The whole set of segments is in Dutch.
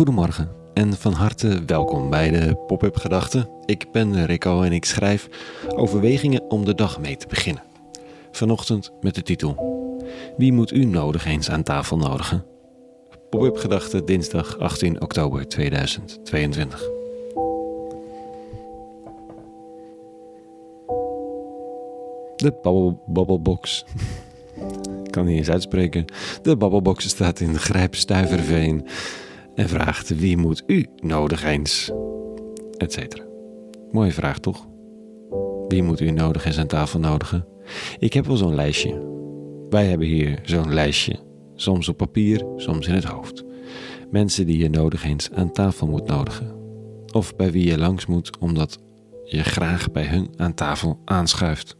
Goedemorgen en van harte welkom bij de Pop-up Gedachten. Ik ben Rico en ik schrijf overwegingen om de dag mee te beginnen. Vanochtend met de titel Wie moet u nodig eens aan tafel nodigen? Pop-up Gedachten dinsdag 18 oktober 2022. De babbelbox. Ik kan niet eens uitspreken. De babbelbox staat in Grijpstuiverveen en vraagt wie moet u nodig eens, etcetera. Mooie vraag toch? Wie moet u nodig eens aan tafel nodigen? Ik heb wel zo'n lijstje. Wij hebben hier zo'n lijstje. Soms op papier, soms in het hoofd. Mensen die je nodig eens aan tafel moet nodigen. Of bij wie je langs moet omdat je graag bij hun aan tafel aanschuift.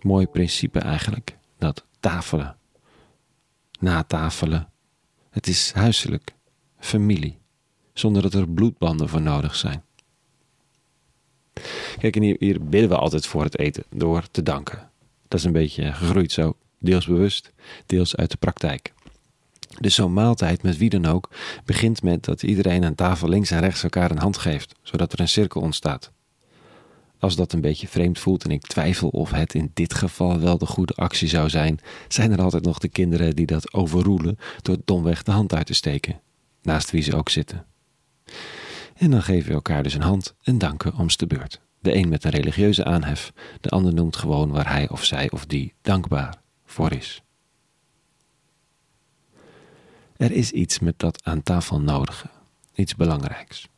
Mooi principe eigenlijk, dat tafelen. Natafelen. Het is huiselijk, familie, zonder dat er bloedbanden voor nodig zijn. Kijk, hier, hier bidden we altijd voor het eten, door te danken. Dat is een beetje gegroeid zo, deels bewust, deels uit de praktijk. Dus zo'n maaltijd met wie dan ook begint met dat iedereen aan tafel links en rechts elkaar een hand geeft, zodat er een cirkel ontstaat. Als dat een beetje vreemd voelt en ik twijfel of het in dit geval wel de goede actie zou zijn, zijn er altijd nog de kinderen die dat overroelen door domweg de hand uit te steken, naast wie ze ook zitten. En dan geven we elkaar dus een hand en danken om de beurt. De een met een religieuze aanhef, de ander noemt gewoon waar hij of zij of die dankbaar voor is. Er is iets met dat aan tafel nodige, iets belangrijks.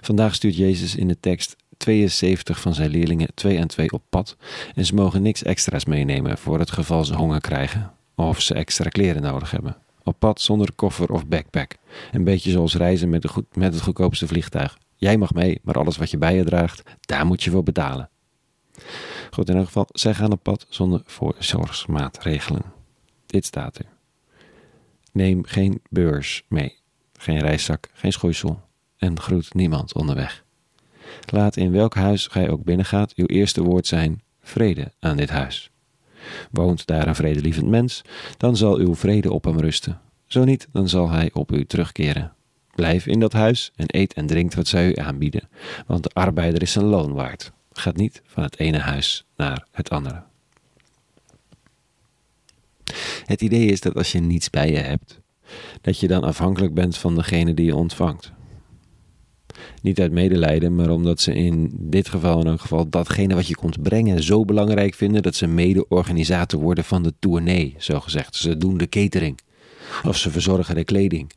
Vandaag stuurt Jezus in de tekst 72 van zijn leerlingen twee en twee op pad en ze mogen niks extra's meenemen voor het geval ze honger krijgen of ze extra kleren nodig hebben. Op pad zonder koffer of backpack. Een beetje zoals reizen met, de goed, met het goedkoopste vliegtuig. Jij mag mee, maar alles wat je bij je draagt, daar moet je voor betalen. Goed, in elk geval, zij gaan op pad zonder voorzorgsmaatregelen. Dit staat er. Neem geen beurs mee, geen reiszak, geen schoeisel en groet niemand onderweg. Laat in welk huis gij ook binnengaat uw eerste woord zijn vrede aan dit huis. Woont daar een vredelievend mens, dan zal uw vrede op hem rusten. Zo niet, dan zal hij op u terugkeren. Blijf in dat huis en eet en drinkt wat zij u aanbieden, want de arbeider is zijn loon waard. Gaat niet van het ene huis naar het andere. Het idee is dat als je niets bij je hebt, dat je dan afhankelijk bent van degene die je ontvangt. Niet uit medelijden, maar omdat ze in dit geval in elk geval datgene wat je komt brengen zo belangrijk vinden dat ze mede-organisator worden van de tournee, zo gezegd. Ze doen de catering. Of ze verzorgen de kleding.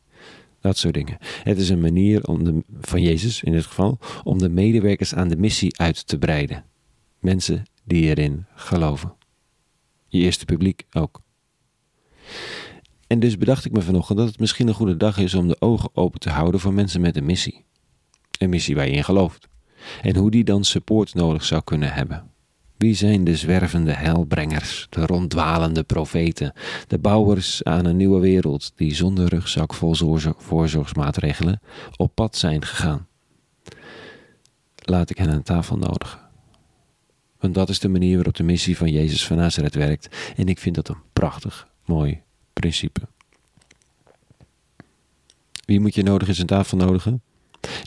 Dat soort dingen. Het is een manier om de, van Jezus in dit geval om de medewerkers aan de missie uit te breiden. Mensen die erin geloven. Je eerste publiek ook. En dus bedacht ik me vanochtend dat het misschien een goede dag is om de ogen open te houden voor mensen met een missie missie waar je in gelooft. En hoe die dan support nodig zou kunnen hebben. Wie zijn de zwervende heilbrengers, de ronddwalende profeten, de bouwers aan een nieuwe wereld die zonder rugzak vol voorzorgsmaatregelen op pad zijn gegaan? Laat ik hen aan tafel nodigen. Want dat is de manier waarop de missie van Jezus van Nazareth werkt en ik vind dat een prachtig, mooi principe. Wie moet je nodig eens aan tafel nodigen?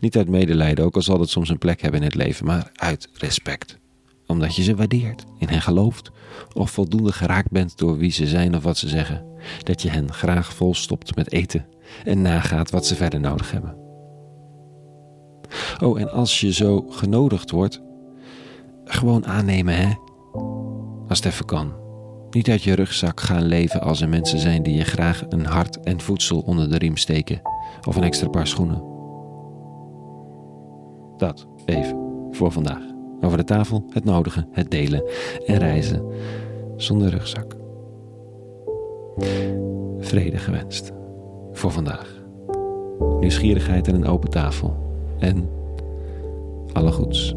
Niet uit medelijden, ook al zal het soms een plek hebben in het leven, maar uit respect. Omdat je ze waardeert, in hen gelooft of voldoende geraakt bent door wie ze zijn of wat ze zeggen. Dat je hen graag volstopt met eten en nagaat wat ze verder nodig hebben. Oh, en als je zo genodigd wordt, gewoon aannemen hè. Als het even kan. Niet uit je rugzak gaan leven als er mensen zijn die je graag een hart en voedsel onder de riem steken of een extra paar schoenen. Dat even voor vandaag. Over de tafel, het nodige, het delen en reizen zonder rugzak. Vrede gewenst voor vandaag. Nieuwsgierigheid en een open tafel. En alle goeds.